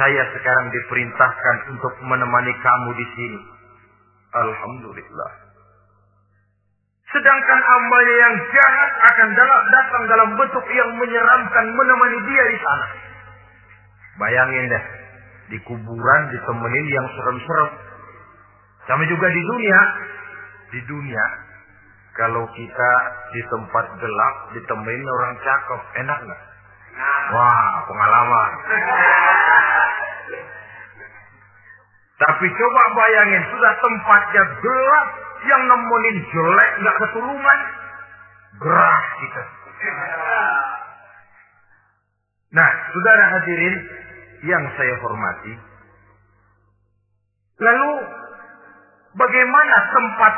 Saya sekarang diperintahkan untuk menemani kamu di sini. Alhamdulillah. Sedangkan amalnya yang jahat akan datang dalam bentuk yang menyeramkan menemani dia di sana. Bayangin deh, di kuburan ditemenin yang serem-serem. Sama juga di dunia, di dunia kalau kita di tempat gelap ditemenin orang cakep, enak nggak? Wah, pengalaman. Tapi coba bayangin, sudah tempatnya gelap, yang nemenin jelek nggak ketulungan, gerah kita. Nah, saudara hadirin yang saya hormati, lalu bagaimana tempat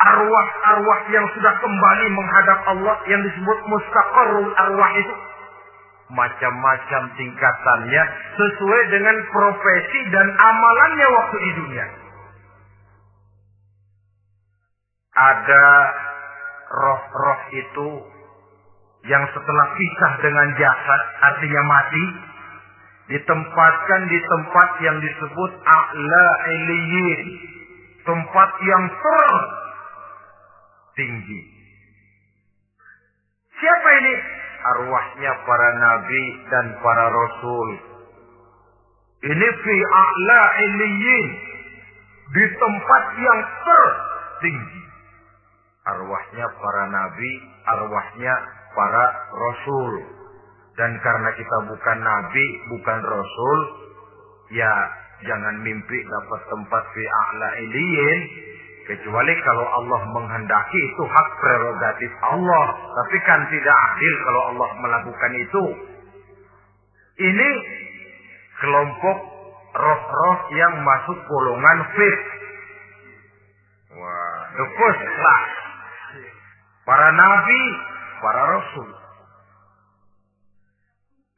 arwah-arwah yang sudah kembali menghadap Allah yang disebut mustaqarrul arwah itu? macam-macam tingkatannya sesuai dengan profesi dan amalannya waktu di dunia. Ada roh-roh itu yang setelah pisah dengan jasad artinya mati ditempatkan di tempat yang disebut a'la iliyin tempat yang tertinggi siapa ini arwahnya para nabi dan para rasul. Ini fi a'la iliyin. Di tempat yang tertinggi. Arwahnya para nabi, arwahnya para rasul. Dan karena kita bukan nabi, bukan rasul, ya jangan mimpi dapat tempat fi a'la iliyin Kecuali kalau Allah menghendaki itu hak prerogatif Allah. Tapi kan tidak adil kalau Allah melakukan itu. Ini kelompok roh-roh yang masuk golongan fit. Wah, the first class. Para nabi, para rasul.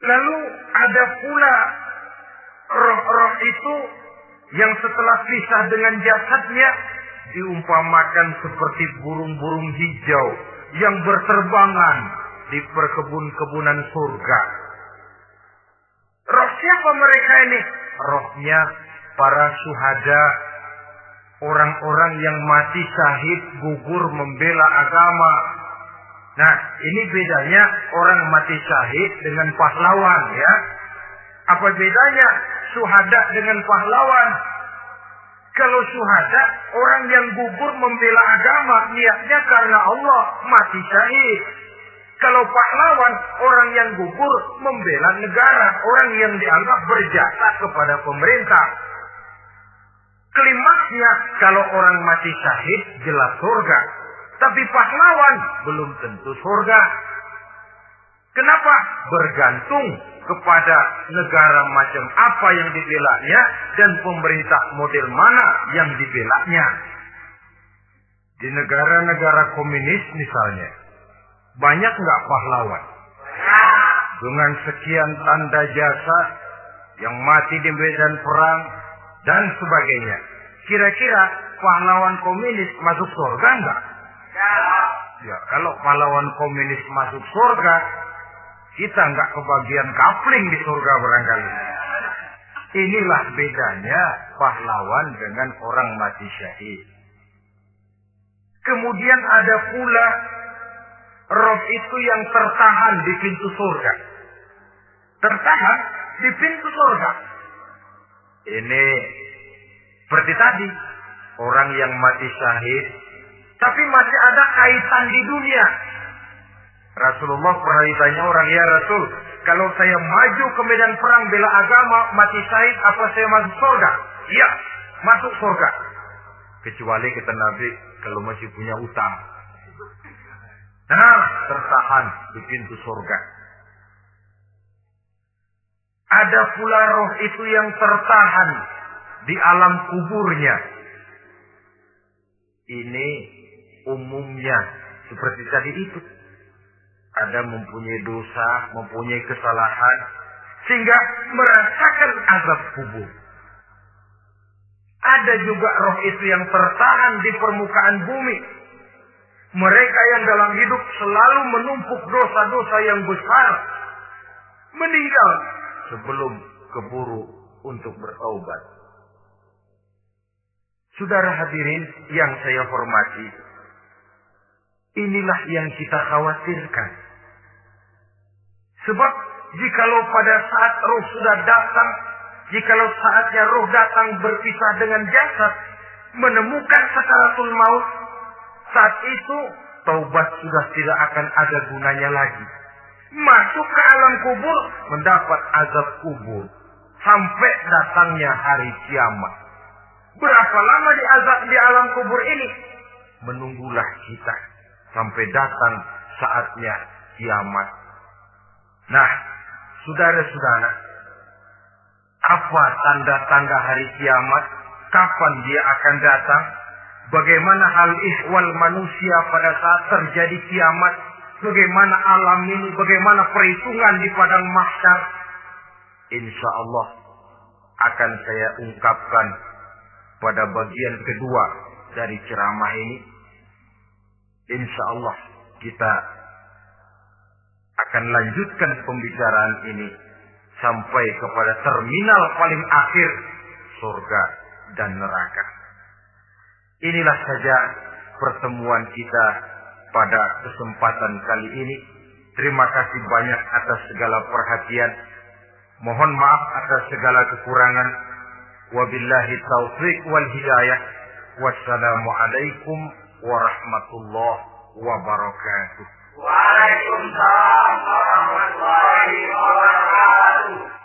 Lalu ada pula roh-roh itu yang setelah pisah dengan jasadnya diumpamakan seperti burung-burung hijau yang berterbangan di perkebun-kebunan surga. Roh siapa mereka ini? Rohnya para suhada, orang-orang yang mati syahid gugur membela agama. Nah, ini bedanya orang mati syahid dengan pahlawan ya. Apa bedanya suhada dengan pahlawan? Kalau syuhada, orang yang gugur membela agama, niatnya karena Allah, mati syahid. Kalau pahlawan, orang yang gugur membela negara, orang yang dianggap berjasa kepada pemerintah. Klimaksnya, kalau orang mati syahid, jelas surga. Tapi pahlawan, belum tentu surga. Kenapa? Bergantung kepada negara macam apa yang dibelanya dan pemerintah model mana yang dibelanya. Di negara-negara komunis misalnya, banyak nggak pahlawan? Dengan sekian tanda jasa yang mati di medan perang dan sebagainya. Kira-kira pahlawan komunis masuk surga enggak? Ya, kalau pahlawan komunis masuk surga, kita nggak kebagian kapling di surga barangkali. Inilah bedanya pahlawan dengan orang mati syahid. Kemudian ada pula roh itu yang tertahan di pintu surga. Tertahan di pintu surga. Ini seperti tadi, orang yang mati syahid, tapi masih ada kaitan di dunia. Rasulullah pernah ditanya orang, ya Rasul, kalau saya maju ke medan perang bela agama, mati syahid, apa saya masuk surga? Iya, masuk surga. Kecuali kata Nabi, kalau masih punya utang. Nah, tertahan di pintu surga. Ada pula roh itu yang tertahan di alam kuburnya. Ini umumnya seperti tadi itu. Ada mempunyai dosa, mempunyai kesalahan, sehingga merasakan azab kubur. Ada juga roh itu yang tertahan di permukaan bumi. Mereka yang dalam hidup selalu menumpuk dosa-dosa yang besar. Meninggal sebelum keburu untuk bertaubat. Saudara hadirin yang saya hormati, inilah yang kita khawatirkan. Sebab jikalau pada saat roh sudah datang, jikalau saatnya roh datang berpisah dengan jasad, menemukan sakaratul maut, saat itu taubat sudah tidak akan ada gunanya lagi. Masuk ke alam kubur, mendapat azab kubur. Sampai datangnya hari kiamat. Berapa lama di azab di alam kubur ini? Menunggulah kita sampai datang saatnya kiamat. Nah, saudara-saudara, apa tanda-tanda hari kiamat? Kapan dia akan datang? Bagaimana hal ihwal manusia pada saat terjadi kiamat? Bagaimana alam ini? Bagaimana perhitungan di padang mahsyar? Insya Allah akan saya ungkapkan pada bagian kedua dari ceramah ini. Insya Allah kita akan lanjutkan pembicaraan ini sampai kepada terminal paling akhir surga dan neraka. Inilah saja pertemuan kita pada kesempatan kali ini. Terima kasih banyak atas segala perhatian. Mohon maaf atas segala kekurangan. Wabillahi taufiq wal hidayah. Wassalamualaikum warahmatullahi wabarakatuh. Waalaikumsalam warahmatullahi wabarakatuh.